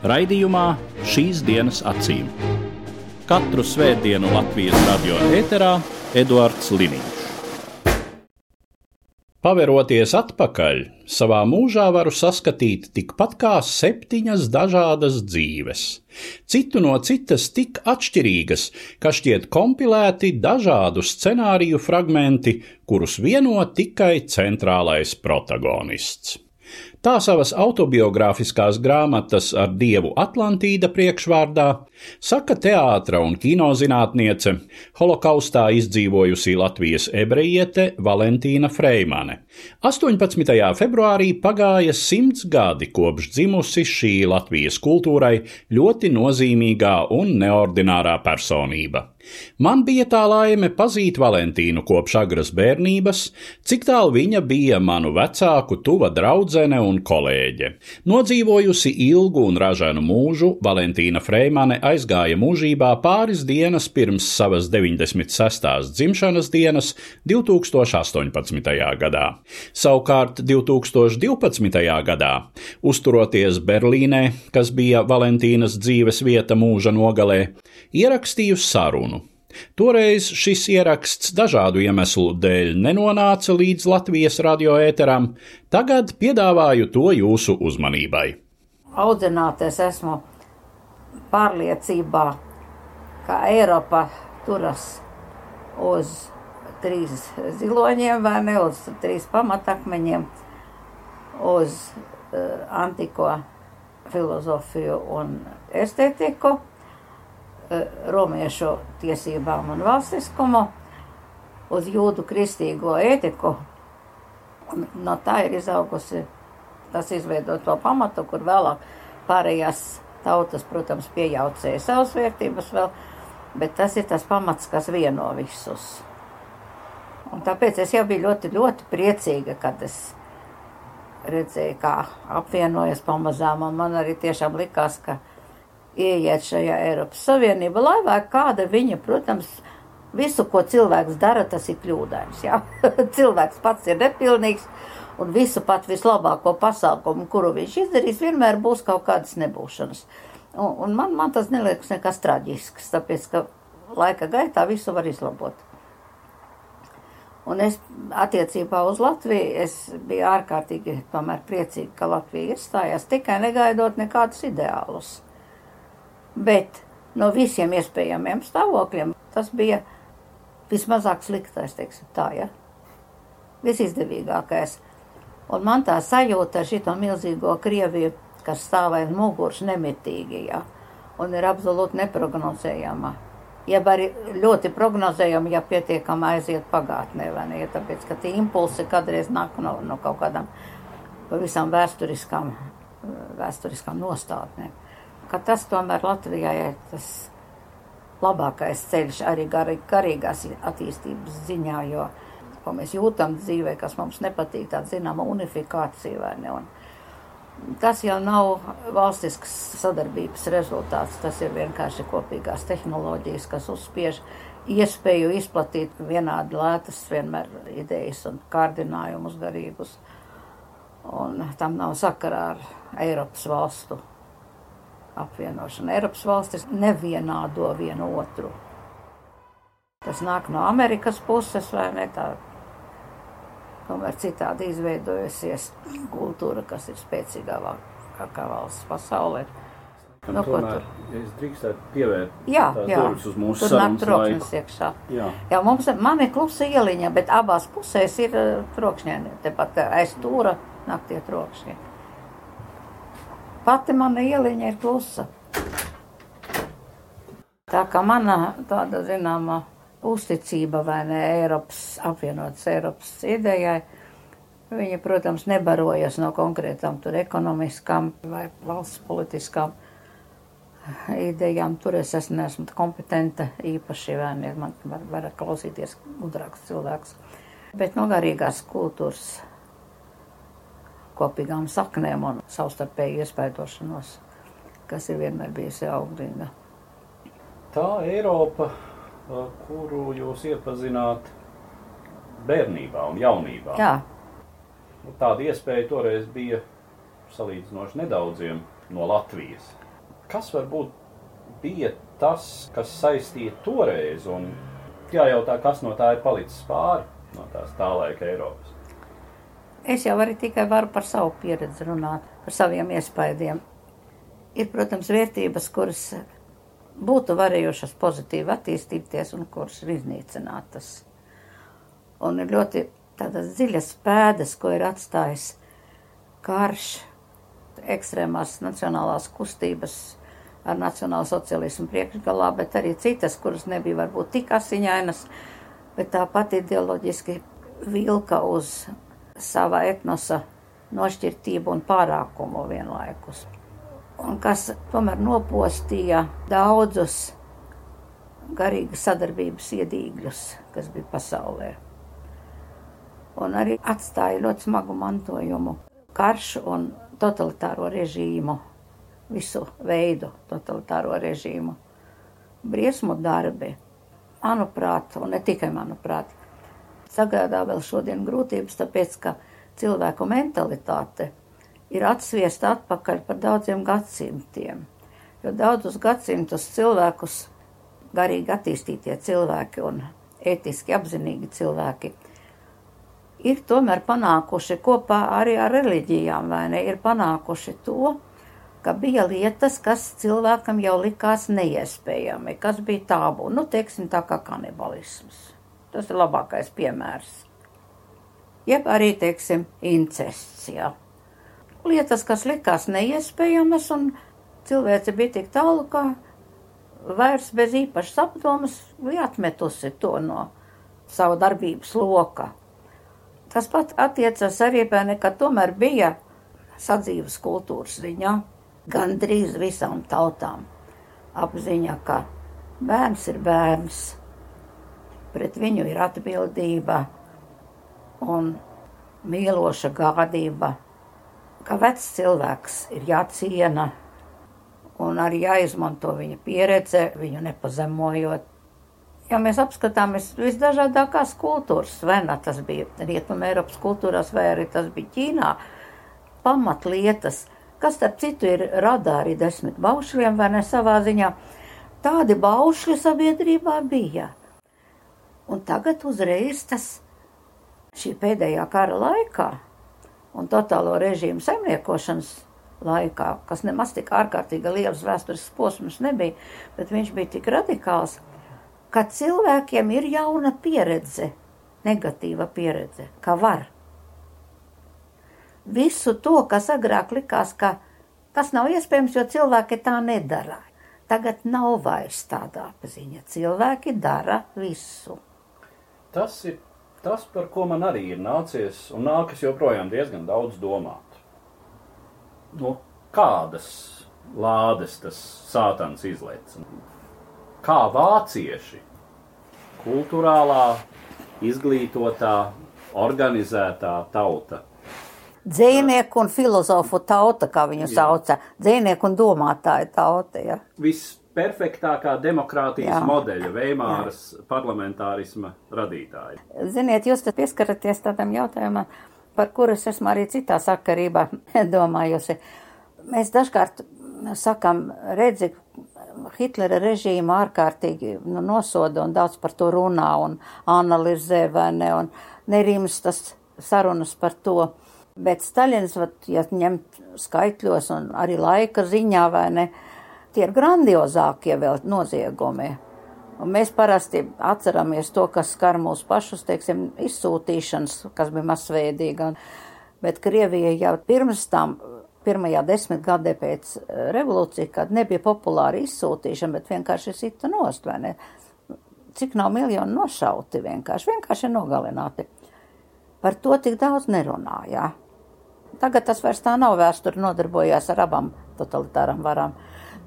Raidījumā šīs dienas acīm. Katru svētdienu Latvijas radio eterā Eduards Liniņš. Paveroties atpakaļ, savā mūžā varu saskatīt tikpat kā septiņas dažādas dzīves, citu no citas tik atšķirīgas, ka šķiet kompilēti dažādu scenāriju fragmenti, kurus vieno tikai centrālais protagonists. Tā savas autobiogrāfiskās grāmatas ar dievu Atlantīda priekšvārdā saka teātra un kinozinātniece, holokaustā izdzīvojusī Latvijas ebrejiete Valentīna Freimane. 18. februārī pagāja simts gadi kopš dzimusi šī Latvijas kultūrai ļoti nozīmīgā un neordinārā personība. Man bija tā laime pazīt Valentīnu kopš agras bērnības, cik tālu viņa bija manu vecāku, tuva draudzene un kolēģe. Nodzīvojusi ilgu un ražanu mūžu, Valentīna Freimane aizgāja mūžībā pāris dienas pirms savas 96. dzimšanas dienas 2018. gadā. Savukārt 2012. gadā, uzturoties Berlīnē, kas bija Valentīnas dzīves vieta mūža nogalē, ierakstīju sarunu. Toreiz šis ieraksts dažādu iemeslu dēļ nenonāca līdz Latvijas radioēteram, tagad piedāvāju to jūsu uzmanībai. Audzināties esmu pārliecībā, ka Eiropa turas uz trīs ziloņiem vai ne uz trīs pamatakmeņiem, uz uh, antiko filozofiju un estētiku, romiešu tiesībām un valstiskumu, uz jūdu kristīgo ētiku. Un no tā ir izaugusi, tas izveido to pamatu, kur vēlāk pārējās tautas, protams, piejaucēja savas vērtības vēl, bet tas ir tas pamats, kas vieno visus. Un tāpēc es jau biju ļoti, ļoti priecīga, kad es redzēju, kā apvienojas pamazām, un man arī tiešām likās, ka ieiet šajā Eiropas Savienībā, lai vai kāda viņa, protams, visu, ko cilvēks dara, tas ir kļūdains. Ja? cilvēks pats ir nepilnīgs, un visu pat vislabāko pasākumu, kuru viņš izdarīs, vienmēr būs kaut kādas nebūšanas. Un, un man, man tas neliekas nekas traģisks, tāpēc, ka laika gaitā visu var izlabot. Un es attiecībā uz Latviju, es biju ārkārtīgi tomēr priecīga, ka Latvija iestājās tikai negaidot nekādus ideālus. Bet no visiem iespējamiem stāvokļiem tas bija vismazāk sliktais, teiksim tā, ja? Visizdevīgākais. Un man tā sajūta ar šito milzīgo Krieviju, kas stāv aiz muguras nemitīgi, ja? Un ir absolūti neprognozējama jeb arī ļoti prognozējami, ja pietiekami aiziet pagātnē, vai ne? Ja tāpēc, ka tie impulsi kādreiz nāk no, no kaut kādām pavisam vēsturiskām, vēsturiskām nostādnēm. Ka tas tomēr Latvijai ir tas labākais ceļš arī gar, garīgās attīstības ziņā, jo, ko mēs jūtam dzīvē, kas mums nepatīk, tāda zināma unifikācija, vai ne? Un, Tas jau nav valstiskas sadarbības rezultāts. Tas ir vienkārši kopīgās tehnoloģijas, kas uzspiež iespēju izplatīt vienādi lētas vienmēr idejas un kārdinājumus garīgus. Un tam nav sakarā ar Eiropas valstu apvienošanu. Eiropas valstis nevienādo vienu otru. Tas nāk no Amerikas puses, vai ne? Tā tomēr citādi izveidojusies kultūra, kas ir spēcīgākā valsts pasaulē. Nu, tomēr, tur? Es drīkstētu pievērt jā, jā. uz mūsu tur nāk trokšņas iekšā. Jā. jā, mums man ir klusa ieliņa, bet abās pusēs ir uh, trokšņēni. Tepat aiz stūra nāk tie trokšņi. Pati mana ieliņa ir klusa. Tā kā mana tāda zināma uzticība vai ne Eiropas apvienotas Eiropas idejai Viņi, protams, nebarojas no konkrētām tur ekonomiskām vai valsts politiskām idejām. Tur es esmu, neesmu kompetenta īpaši, vai ne, man var, var klausīties gudrāks cilvēks. Bet no garīgās kultūras kopīgām saknēm un savstarpēju iespaidošanos, kas ir vienmēr bijusi auglīga. Tā Eiropa, kuru jūs iepazināt bērnībā un jaunībā. Jā, Nu, Tāda iespēja toreiz bija salīdzinoši nedaudziem no Latvijas. Kas varbūt bija tas, kas saistīja toreiz, un jājautā, kas no tā ir palicis pāri no tās tā laika Eiropas? Es jau arī tikai varu par savu pieredzi runāt, par saviem iespaidiem. Ir, protams, vērtības, kuras būtu varējušas pozitīvi attīstīties un kuras ir iznīcinātas. Un ir ļoti tādas dziļas pēdas, ko ir atstājis karš, ekstrēmās nacionālās kustības ar nacionālu socialismu priekšgalā, bet arī citas, kuras nebija varbūt tik asiņainas, bet tāpat ideoloģiski vilka uz sava etnosa nošķirtību un pārākumu vienlaikus. Un kas tomēr nopostīja daudzus garīgas sadarbības iedīgļus, kas bija pasaulē. Un arī atstāja ļoti smagu mantojumu karš un totalitāro režīmu, visu veidu totalitāro režīmu. Briesmu darbi, manuprāt, un ne tikai manuprāt, sagādā vēl šodien grūtības, tāpēc, ka cilvēku mentalitāte ir atsviesta atpakaļ par daudziem gadsimtiem. Jo daudzus gadsimtus cilvēkus, garīgi attīstītie cilvēki un ētiski apzinīgi cilvēki, ir tomēr panākuši kopā arī ar reliģijām, vai ne, ir panākuši to, ka bija lietas, kas cilvēkam jau likās neiespējami, kas bija tābu, nu, teiksim, tā kā kanibalisms. Tas ir labākais piemērs. Jeb arī, teiksim, incests, jā. Lietas, kas likās neiespējamas, un cilvēce bija tik tālu, ka vairs bez īpašas apdomas bija atmetusi to no savu darbības loka. Tas pat attiecas arī pie nekā tomēr bija sadzīves kultūras ziņā gandrīz visām tautām apziņa, ka bērns ir bērns, pret viņu ir atbildība un mīloša gādība, ka vecs cilvēks ir jāciena un arī jāizmanto viņa pieredze, viņu nepazemojot. Ja mēs apskatāmies visdažādākās kultūras, vai ne tas bija Rietumē Eiropas kultūrās, vai arī tas bija Ķīnā, pamatlietas, kas, starp citu, ir radāri desmit baušļiem, vai ne savā ziņā, tādi baušļi sabiedrībā bija. Un tagad uzreiz tas šī pēdējā kara laikā un totālo režīmu saimniekošanas laikā, kas nemaz tik ārkārtīgi liels vēsturisks posms nebija, bet viņš bija tik radikāls, ka cilvēkiem ir jauna pieredze, negatīva pieredze, ka var. Visu to, kas agrāk likās, ka tas nav iespējams, jo cilvēki tā nedara. Tagad nav vairs tāda apziņa. Cilvēki dara visu. Tas ir tas, par ko man arī ir nācies un nākas joprojām diezgan daudz domāt. No kādas lādes tas sātans izlaiž? Kā vācieši, kultūrālā, izglītotā, organizētā tauta Dzīvnieku un filozofu tauta, kā viņu Jā. sauca. Dzīvnieku un domātāju tauta. Ja. Visperfektākā demokrātijas Jā. modeļa, Veimāras parlamentārisma radītāja. Ziniet, jūs te pieskaraties tādam jautājumam, par kuru es esmu arī citā sakarībā domājusi. Mēs dažkārt sakam, redzi, Hitlera režīmu ārkārtīgi nu, nosoda un daudz par to runā un analizē, vai ne, un nerimstas sarunas par to. Bet Staļins, ja ņemt skaitļos un arī laika ziņā, vai ne, tie ir grandiozākie vēl noziegumi. Un mēs parasti atceramies to, kas skar mūsu pašus, teiksim, izsūtīšanas, kas bija masveidīga. Bet Krievija jau pirms tam, pirmajā desmitgadē pēc eh, revolūcija, kad nebija populāra izsūtīšana, bet vienkārši sita nost, vai ne? Cik nav miljoni nošauti vienkārši, vienkārši nogalināti. par to tik daudz nerunāja. Tagad tas vairs tā nav vēsture nodarbojās ar abām totalitārām varām.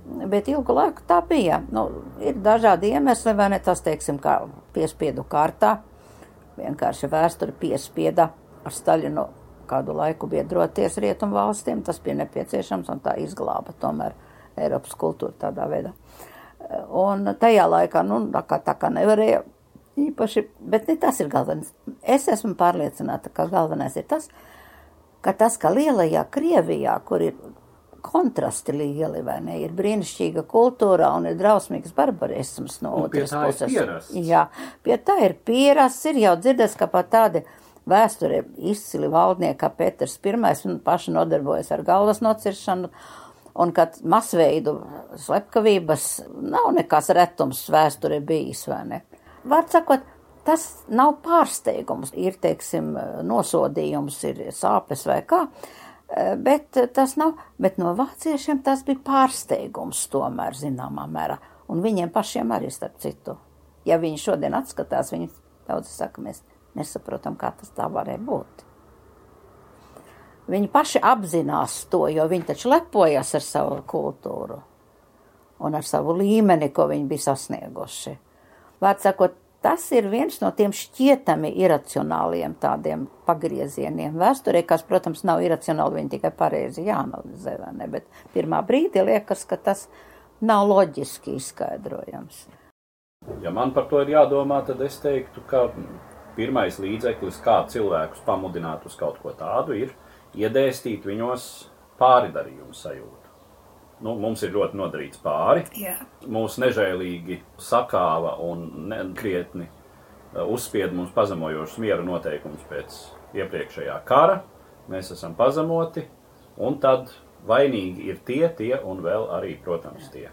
Bet ilgu laiku tā bija. Nu, ir dažādi iemesli, vai ne tas, teiksim, kā piespiedu kārtā. Vienkārši vēsture piespieda ar Staļinu kādu laiku biedroties rietumu valstīm. Tas bija nepieciešams un tā izglāba tomēr Eiropas kultūru tādā veidā. Un tajā laikā, nu, tā kā, tā kā nevarēja īpaši, bet ne tas ir galvenais. Es esmu pārliecināta, ka galvenais ir tas, ka tas, ka lielajā Krievijā, kur ir kontrasti lieli, vai ne, ir brīnišķīga kultūra un ir drausmīgs barbarisms no pie otras puses. Jā, pie tā ir pierasts, ir jau dzirdēts, ka pat tādi vēsturē izcili valdnieki kā Peters I un paši nodarbojas ar galvas nociršanu, un kad masveidu slepkavības nav nekas retums vēsturē bijis, vai ne? Var sakot, tas nav pārsteigums, ir, teiksim, nosodījums, ir sāpes vai kā, bet tas nav, bet no vāciešiem tas bija pārsteigums tomēr, zināmā mērā, un viņiem pašiem arī starp citu. Ja viņi šodien atskatās, viņi daudz saka, mēs nesaprotam, kā tas tā varēja būt. Viņi paši apzinās to, jo viņi taču lepojas ar savu kultūru un ar savu līmeni, ko viņi bija sasnieguši. Vārds sakot, tas ir viens no tiem šķietami iracionāliem tādiem pagriezieniem vēsturē, kas, protams, nav iracionāli, viņi tikai pareizi jāanalizē, vai ne, bet pirmā brīdī liekas, ka tas nav loģiski izskaidrojams. Ja man par to ir jādomā, tad es teiktu, ka pirmais līdzeklis, kā cilvēkus pamudināt uz kaut ko tādu, ir iedēstīt viņos pāridarījumu sajūtu. Nu, mums ir ļoti nodarīts pāri. Jā. Mūsu nežēlīgi sakāva un krietni uh, uzspied mums pazemojošus miera noteikumus pēc iepriekšējā kara. Mēs esam pazemoti, un tad vainīgi ir tie, tie un vēl arī, protams, tie.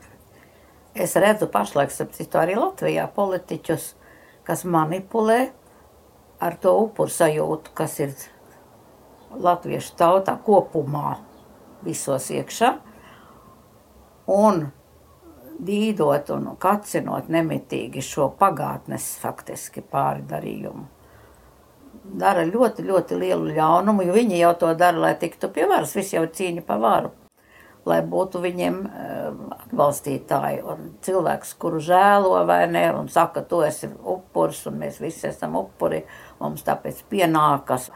Es redzu pašlaik, starp citu, arī Latvijā politiķus, kas manipulē ar to upuru sajūtu, kas ir latviešu tautā kopumā visos iekšā, un dīdot un kacinot nemitīgi šo pagātnes faktiski pārdarījumu. Dara ļoti, ļoti lielu ļaunumu, jo viņi jau to dara, lai tiktu pie varas, viss jau cīņa pa varu lai būtu viņiem eh, atbalstītāji un cilvēks, kuru žēlo vai ne, un saka, tu esi upurs, un mēs visi esam upuri, mums tāpēc pienākas.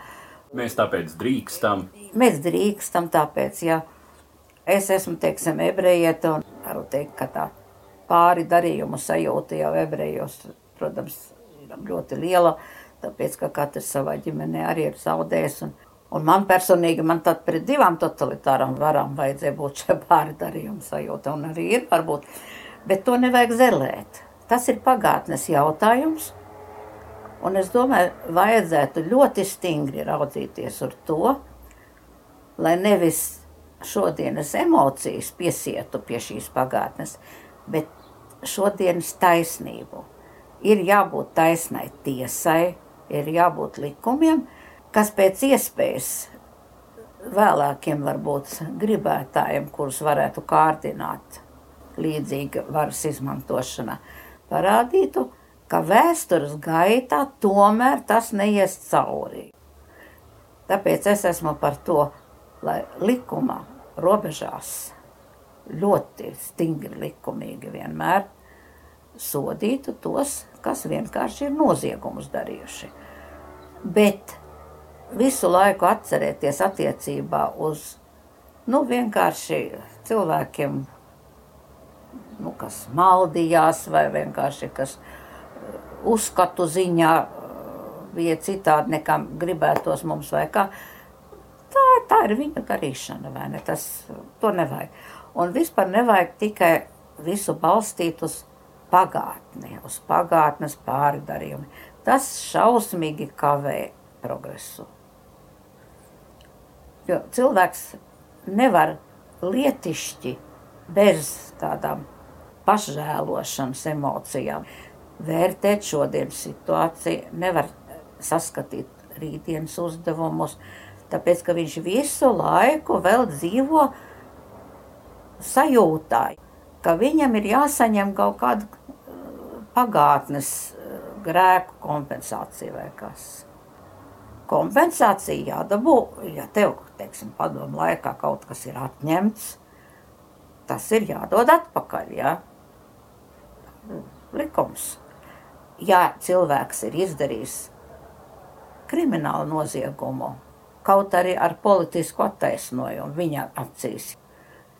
Mēs tāpēc drīkstam. Mēs drīkstam tāpēc, ja es esmu, teiksim, ebrejieta, un varu teikt, ka tā pāri darījumu sajūta jau ebrejos, protams, ir ļoti liela, tāpēc, ka katrs savā ģimenē arī ir zaudējis, un Un man personīgi, man tad pret divām totalitārām varām vajadzēja būt šai pārdarījuma sajūta, un arī ir varbūt, bet to nevajag zelēt. Tas ir pagātnes jautājums, un es domāju, vajadzētu ļoti stingri raudzīties uz to, lai nevis šodienas emocijas piesietu pie šīs pagātnes, bet šodienas taisnību. Ir jābūt taisnai tiesai, ir jābūt likumiem, kas pēc iespējas vēlākiem varbūt gribētājiem, kurus varētu kārdināt līdzīga varas izmantošana, parādītu, ka vēstures gaitā tomēr tas neies cauri. Tāpēc es esmu par to, lai likuma robežās ļoti stingri likumīgi vienmēr sodītu tos, kas vienkārši ir noziegumus darījuši. Bet visu laiku atcerēties attiecībā uz nu, vienkārši cilvēkiem, nu, kas maldījās, vai vienkārši kas uh, uzskatu ziņā uh, bija citādi nekā gribētos mums vai kā. Tā, tā ir viņa darīšana, vai ne? Tas, to nevajag. Un vispār nevajag tikai visu balstīt uz pagātni, uz pagātnes pārdarījumu. Tas šausmīgi kavē progresu. Jo cilvēks nevar lietišķi bez tādām pašžēlošanas emocijām vērtēt šodienas situāciju, nevar saskatīt rītdienas uzdevumus, tāpēc, ka viņš visu laiku vēl dzīvo sajūtā, ka viņam ir jāsaņem kaut kāda uh, pagātnes uh, grēku kompensācija vai kas kompensācija jādabū, ja tev, teiksim, padomu laikā kaut kas ir atņemts, tas ir jādod atpakaļ, jā. Likums. Ja cilvēks ir izdarījis kriminālu noziegumu, kaut arī ar politisku attaisnojumu viņa acīs,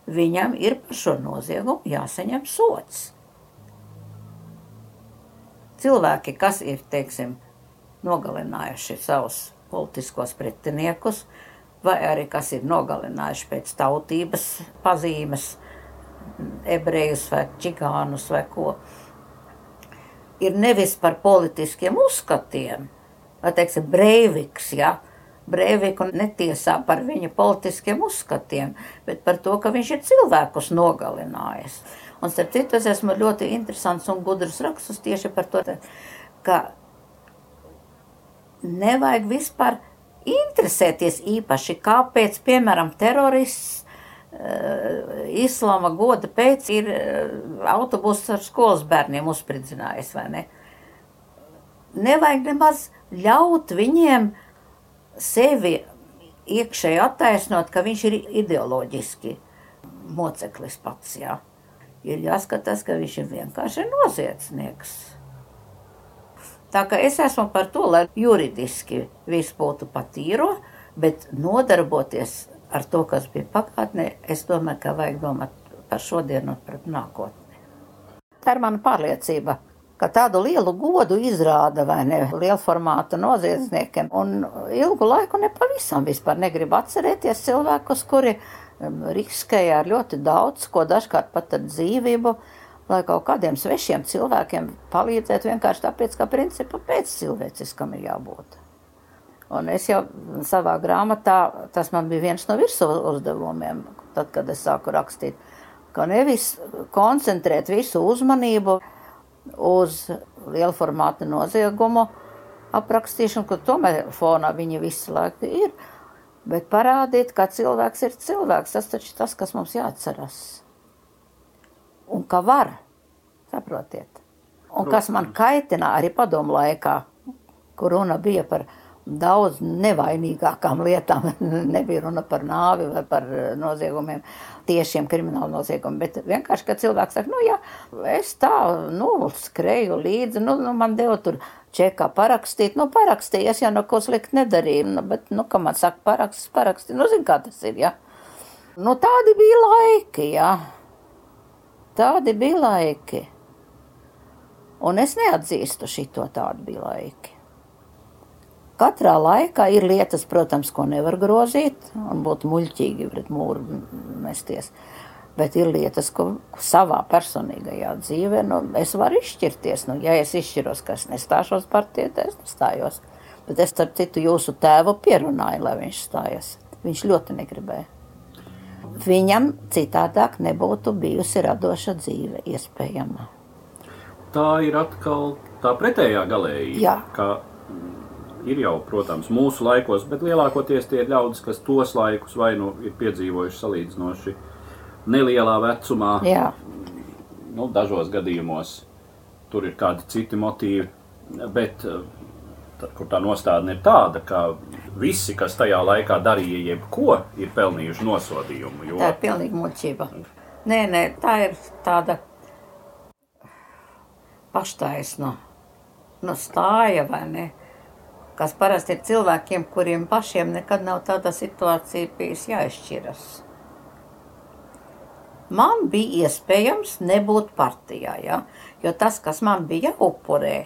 viņam ir par šo noziegumu jāsaņem sots. Cilvēki, kas ir, teiksim, nogalinājuši savus politiskos pretiniekus, vai arī kas ir nogalinājuši pēc tautības pazīmes, ebrejus vai čigānus vai ko, ir nevis par politiskiem uzskatiem, vai, teiksim, Breiviks, ja, Breiviku netiesā par viņa politiskiem uzskatiem, bet par to, ka viņš ir cilvēkus nogalinājis. Un, starp citu, es esmu ļoti interesants un gudrs rakstus tieši par to, ka nevajag vispār interesēties īpaši, kāpēc, piemēram, terorists uh, islāma goda pēc ir uh, autobuss ar skolas bērniem uzspridzinājis, vai ne? Nevajag nemaz ļaut viņiem sevi iekšēji attaisnot, ka viņš ir ideoloģiski moceklis pats, jā. Ir jāskatās, ka viņš ir vienkārši noziedznieks. Tā kā es esmu par to, lai juridiski viss būtu patīro, bet nodarboties ar to, kas bija pagātnē, es domāju, ka vajag domāt par šodienu un par nākotni. Tā ir mana pārliecība, ka tādu lielu godu izrāda vai ne liela formāta noziedzniekiem, un ilgu laiku nepavisam vispār negrib atcerēties cilvēkus, kuri um, riskēja ar ļoti daudz, ko dažkārt pat ar dzīvību, lai kaut kādiem svešiem cilvēkiem palīdzētu vienkārši tāpēc, ka principa pēc cilvēciskam ir jābūt. Un es jau savā grāmatā, tas man bija viens no virsmu uzdevumiem, tad, kad es sāku rakstīt, ka nevis koncentrēt visu uzmanību uz liela formāta noziegumu aprakstīšanu, ka tomēr fonā viņi visu laiku ir, bet parādīt, ka cilvēks ir cilvēks. Tas taču tas, kas mums jāatceras. Un ka var, saprotiet. Un kas man kaitina arī padomu laikā, kur runa bija par daudz nevainīgākām lietām. Nebija runa par nāvi vai par eh, noziegumiem, tiešiem kriminālu noziegumiem, bet vienkārši, kad cilvēks saka, nu jā, es tā, nu, skreju līdzi, nu, nu man deva tur čekā parakstīt, nu, parakstīju, es jau no ko slikti nedarīju, nu, bet, nu, kā man saka, parakstīt, parakstīt, nu, zin, kā tas ir, jā. Nu, tādi bija laiki, jā. Tādi bija laiki. Un es neatzīstu šito tādu bija laiki. Katrā laikā ir lietas, protams, ko nevar grozīt un būt muļķīgi pret mūru mesties. Bet ir lietas, ko savā personīgajā dzīvē nu, es varu izšķirties. Nu, ja es izšķiros, ka es nestāšos partijā, tad es nestājos. Bet es, starp citu, jūsu tēvu pierunāju, lai viņš stājas. Viņš ļoti negribēja. Viņam citādāk nebūtu bijusi radoša dzīve iespējama. Tā ir atkal tā pretējā galējība. Jā. Ka ir jau, protams, mūsu laikos, bet lielākoties tie ir ļaudis, kas tos laikus vai nu ir piedzīvojuši salīdzinoši nelielā vecumā. Jā. Nu, dažos gadījumos tur ir kādi citi motīvi, bet tad, kur tā nostādne ir tāda, ka visi, kas tajā laikā darīja jebko, ir pelnījuši nosodījumu. Jo... Tā ir pilnīgi muļķība. Nē, nē, tā ir tāda paštaisna no stāja vai ne kas parasti ir cilvēkiem, kuriem pašiem nekad nav tāda situācija bijis jāizšķiras. Man bija iespējams nebūt partijā, ja? jo tas, kas man bija jāupurē,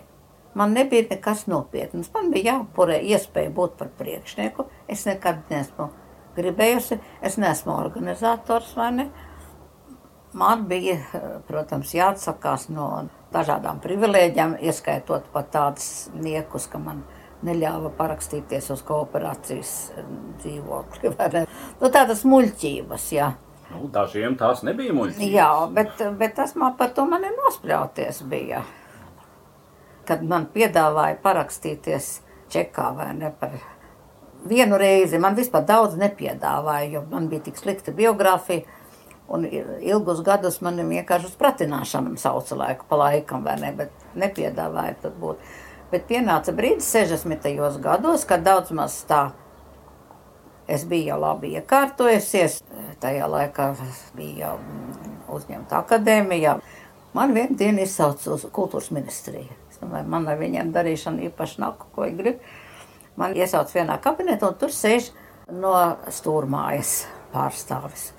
man nebija nekas nopietns. Man bija jāupurē iespēja būt par priekšnieku. Es nekad neesmu gribējusi, es neesmu organizators vai ne. Man bija, protams, jāatsakās no dažādām privilēģijām, ieskaitot pat tādas niekus, ka man ir neļāva parakstīties uz kooperācijas dzīvokli. Nu, tādas muļķības, jā. Nu, dažiem tās nebija muļķības. Jā, bet, bet tas man par to mani nospļauties bija. Kad man piedāvāja parakstīties čekā vai ne par vienu reizi, man vispār daudz nepiedāvāja, jo man bija tik slikta biogrāfija. Un ilgus gadus man vienkārši uz pratināšanu sauca laiku pa laikam, vai ne, bet nepiedāvāja tad būt. Bet pienāca brīdis 60. gados, kad daudz maz tā es biju jau labi iekārtojusies. Tajā laikā bija jau uzņemta akadēmija. Man vienu dienu izsauca uz kultūras ministriju. Es domāju, man ar viņiem darīšana īpaši nav, ko viņi grib. Man iesauc vienā kabinetā, un tur sēž no stūrmājas pārstāvis.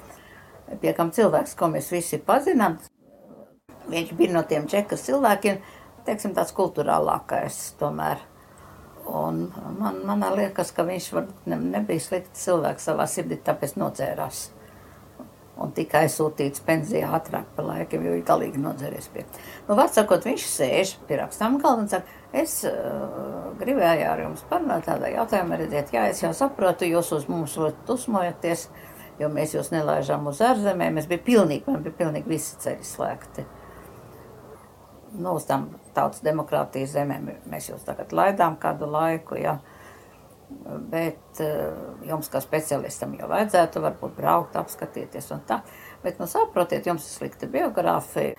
Pie kam cilvēks, ko mēs visi pazinām, viņš bija no tiem čekas cilvēkiem, teiksim, tāds kultūrālākais tomēr. Un man, man liekas, ka viņš var, ne, nebija slikts cilvēks savā sirdī, tāpēc nodzērās. Un tika aizsūtīts pensijā ātrāk par laikiem, jo viņš galīgi nodzēries pie. Nu, var sakot, viņš sēž pie rakstām galda un saka, es uh, gribēju ar jums parunāt tādā jautājumā, redziet, jā, es jau saprotu, jūs uz mums ļoti dusmojaties, jo mēs jūs nelaižām uz ārzemēm, es biju pilnīgi, man bija pilnīgi visi ceļi slēgti nu, uz tām tautas demokrātijas zemēm mēs jūs tagad laidām kādu laiku, ja. Bet uh, jums kā specialistam jau vajadzētu varbūt braukt, apskatīties un tā. Bet, nu, saprotiet, jums ir slikta biogrāfija.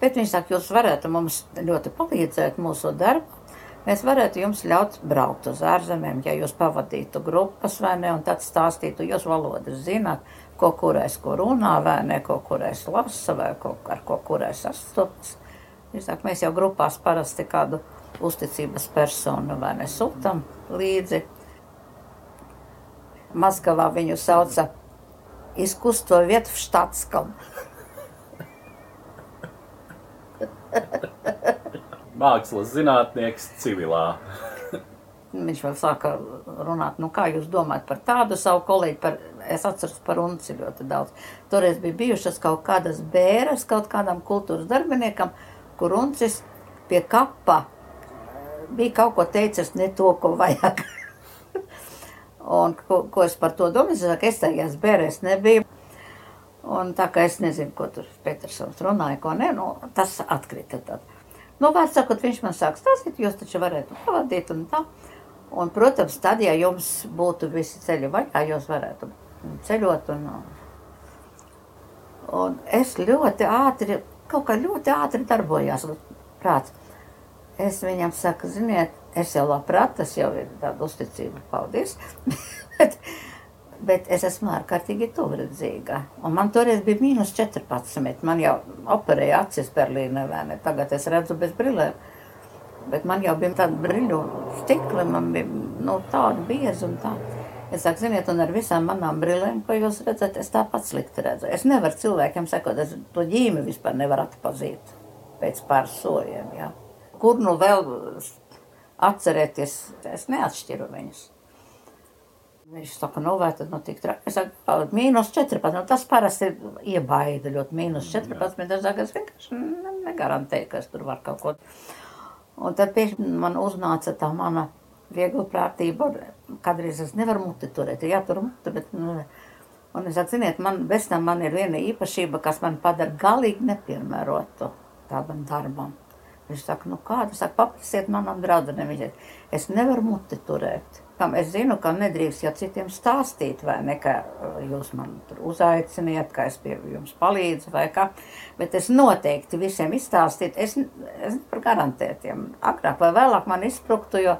Bet viņš saka, jūs varētu mums ļoti palīdzēt mūsu darbu. Mēs varētu jums ļaut braukt uz ārzemēm, ja jūs pavadītu grupas vai ne, un tad stāstītu, jūs valodas zināt, ko kurais ko runā vai ne, ko kurais lasa vai ko, ar ko kurais sastopas. Viņš saka, mēs jau grupās parasti kādu uzticības personu vai nesūtam līdzi. Maskavā viņu sauca izkusto vietu štatskam. Mākslas zinātnieks civilā. Viņš vēl sāka runāt, nu kā jūs domājat par tādu savu kolēģi, par, es atceros par unci ļoti daudz. Toreiz bija bijušas kaut kādas bēras kaut kādam kultūras darbiniekam, kur uncis pie kapa bija kaut ko teicis, ne to, ko vajag. un ko, ko es par to domāju, es saku, es tajās bērēs nebiju. Un tā kā es nezinu, ko tur Petersons runāja, ko ne, nu, tas atkrita tad. Nu, vārds sakot, viņš man sāk stāstīt, jūs taču varētu pavadīt un tā. Un, protams, tad, ja jums būtu visi ceļi vaļā, jūs varētu ceļot un, un es ļoti ātri kaut kā ļoti ātri darbojās prāts. Es viņam saku, ziniet, es jau labprāt, tas jau ir tāda uzticība, paldies, bet, bet es esmu ārkārtīgi tuvredzīga. Un man toreiz bija mīnus 14, man jau operēja acis Berlīnē, vai ne, tagad es redzu bez brillēm. Bet man jau bija tāda brīļu stikla, man bija nu, tāda bieza un tāda. Es saku, ziniet, un ar visām manām brillēm, ko jūs redzat, es tāpat slikti redzu. Es nevaru cilvēkiem sakot, es to ģīmi vispār nevaru atpazīt pēc pāris soļiem. Ja. Kur nu vēl atcerēties, es neatšķiru viņus. Viņš saka, nu vai tad nu tik traki. Es saku, mīnus 14, nu tas parasti ir iebaida ļoti mīnus 14, bet es saku, es vienkārši negarantēju, ka es tur var kaut ko. Un tad pēkšņi man uznāca tā mana viegla prātība. Kādreiz es nevaru muti turēt, jātur muti, bet, nu, un es atziniet, man bez tam man ir viena īpašība, kas man padara galīgi nepiemērotu tādam darbam. Viņš saka, nu kādu, saka, paprasiet manam draudzenēm, viņš es nevaru muti turēt. Kam es zinu, ka nedrīkst jau citiem stāstīt, vai ne, ka uh, jūs man tur uzaiciniet, ka es pie jums palīdzu, vai kā, bet es noteikti visiem izstāstīt, es, es nevaru garantēt, ja agrāk vai vēlāk man izspruktu, jo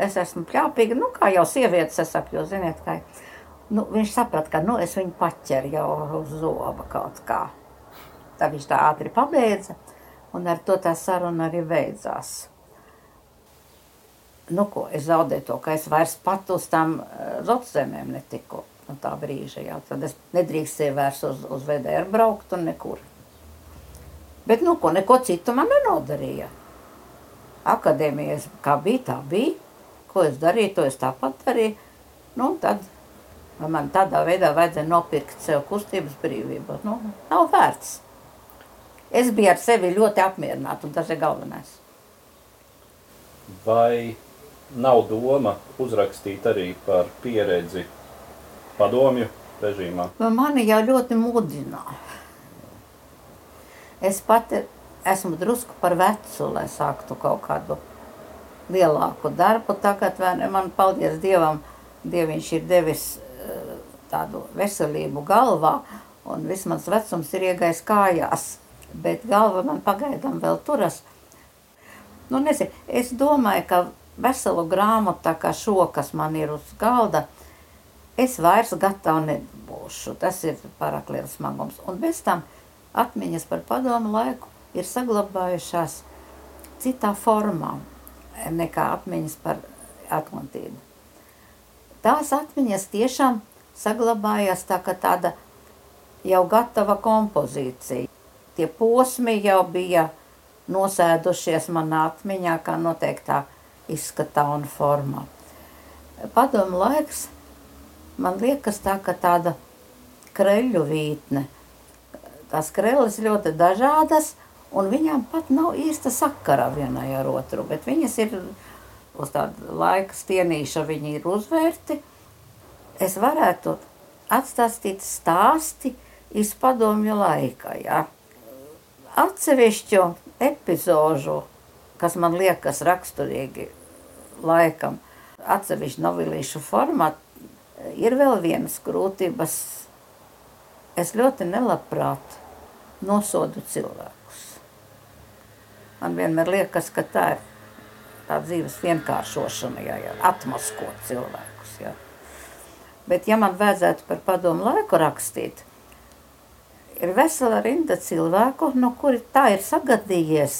es esmu pļāpīga, nu, kā jau sievietes, es jo, ziniet, kā, nu, viņš saprat, ka, nu, es viņu paķeru jau uz zoba kaut kā. Tā viņš tā ātri pabeidza, un ar to tā saruna arī beidzās. Nu, ko, es zaudēju to, ka es vairs pat uz tām uh, zotzemēm netiku no tā brīža, jā, tad es nedrīkstēju vairs uz, uz VDR braukt un nekur. Bet, nu, ko, neko citu man nenodarīja. Akadēmijas, kā bija, tā bija ko es darīju, to es tāpat darīju. Nu, tad man tādā veidā vajadzēja nopirkt sev kustības brīvību. Nu, nav vērts. Es biju ar sevi ļoti apmierināta, un tas ir galvenais. Vai nav doma uzrakstīt arī par pieredzi padomju režīmā? Nu, mani jau ļoti mudināja. Es pati esmu drusku par vecu, lai sāktu kaut kādu lielāku darbu. Tagad man, paldies Dievam, Dieviņš ir devis eh, tādu veselību galvā, un viss mans vecums ir iegājis kājās, bet galva man pagaidām vēl turas. Nu, nezinu, es domāju, ka veselu grāmatu, tā kā šo, kas man ir uz galda, es vairs gatava nebūšu. Tas ir pārāk liels smagums. Un bez tam atmiņas par padomu laiku ir saglabājušās citā formā nekā atmiņas par Atlantīdu. Tās atmiņas tiešām saglabājās tā kā tāda jau gatava kompozīcija. Tie posmi jau bija nosēdušies manā atmiņā kā noteiktā izskatā un formā. Padomu laiks man liekas tā, ka tāda kreļu vītne. Tās krēles ļoti dažādas, un viņām pat nav īsta sakara vienai ar otru, bet viņas ir uz tādu laika stienīša, viņi ir uzvērti. Es varētu atstāstīt stāsti iz padomju laika, ja. Atsevišķu epizožu, kas man liekas raksturīgi laikam, atsevišķu novilīšu formātu, ir vēl vienas grūtības. Es ļoti nelabprāt nosodu cilvēkus. Man vienmēr liekas, ka tā ir tā dzīves vienkāršošana, ja, ja atmaskot cilvēkus. Ja. Bet, ja man vajadzētu par padomu laiku rakstīt, ir vesela rinda cilvēku, no kuri tā ir sagadījies.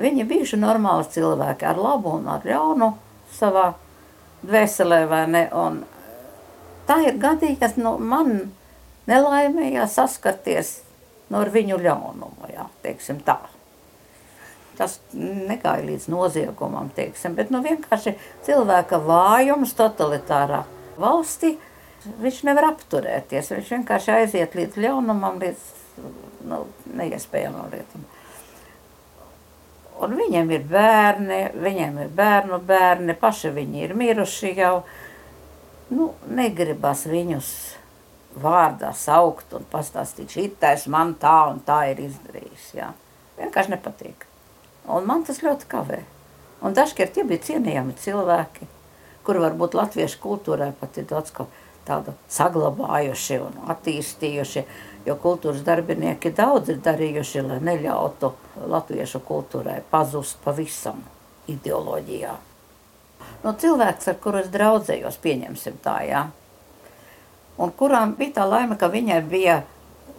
Viņi bijuši normāli cilvēki ar labu un ar ļaunu savā dvēselē, vai ne? Un tā ir gadījies, nu, man nelaimējā saskarties nu, ar viņu ļaunumu, jā, teiksim tā. Tas negāja līdz noziegumam, teiksim, bet nu, vienkārši cilvēka vājums totalitārā valstī, viņš nevar apturēties, viņš vienkārši aiziet līdz ļaunumam, līdz nu, neiespējamam lietam. Un viņiem ir bērni, viņiem ir bērnu bērni, paši viņi ir miruši jau. Nu, negribas viņus vārdā saukt un pastāstīt, šitais man tā un tā ir izdarījis. Jā. Vienkārši nepatīk. Un man tas ļoti kavē. Un dažkārt tie bija cienījami cilvēki, kuri varbūt latviešu kultūrā pat ir daudz ko tādu saglabājuši un attīstījuši jo kultūras darbinieki daudz ir darījuši, lai neļautu latviešu kultūrai pazust pavisam ideoloģijā. Nu, cilvēks, ar kuru es draudzējos, pieņemsim tā, jā. Un kurām bija tā laime, ka viņai bija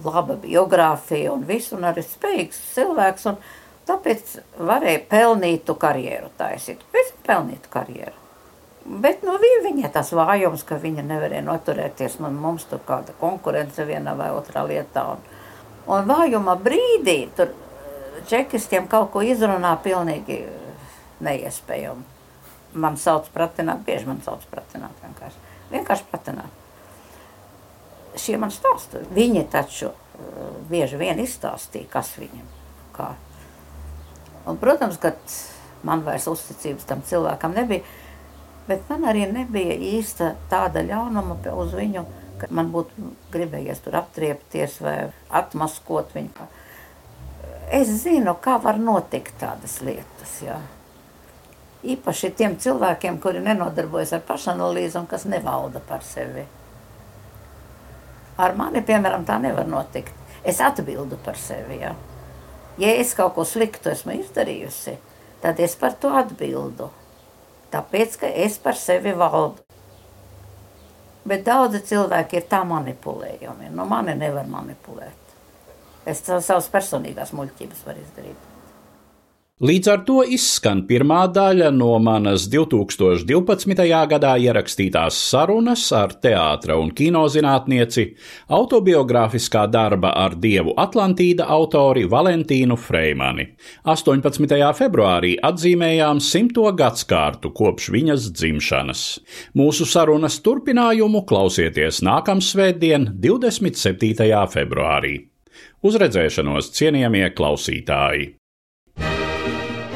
laba biogrāfija un viss, un arī spējīgs cilvēks, un tāpēc varēja pelnītu karjeru taisīt. Visu pelnītu karjeru. Bet nu, viņa tas vājums, ka viņa nevarēja noturēties, man mums tur kāda konkurence vienā vai otrā lietā. Un, un vājuma brīdī tur eh, čekistiem kaut ko izrunā pilnīgi neiespējami. Man sauc pratināt, bieži man sauc pratināt vienkārši. Vienkārši pratināt. Šie man stāsta. Viņi taču uh, bieži vien izstāstīja, kas viņam kā. Un, protams, ka man vairs uzticības tam cilvēkam nebija. Bet man arī nebija īsta tāda ļaunuma uz viņu, ka man būtu gribējies tur aptriepties vai atmaskot viņu. Es zinu, kā var notikt tādas lietas. Jā. Īpaši tiem cilvēkiem, kuri nenodarbojas ar pašanalīzi un kas nevalda par sevi. Ar mani, piemēram, tā nevar notikt. Es atbildu par sevi. Jā. Ja es kaut ko sliktu esmu izdarījusi, tad es par to atbildu tāpēc, ka es par sevi valdu. Bet daudzi cilvēki ir tā manipulējami. Nu, mani nevar manipulēt. Es savas personīgās muļķības varu izdarīt. Līdz ar to izskan pirmā daļa no manas 2012. gadā ierakstītās sarunas ar teātra un kinozinātnieci, autobiogrāfiskā darba ar dievu Atlantīda autori Valentīnu Freimani. 18. februārī atzīmējām simto gadskārtu kopš viņas dzimšanas. Mūsu sarunas turpinājumu klausieties nākamsvētdien, 27. februārī. Uz redzēšanos, cienījamie klausītāji!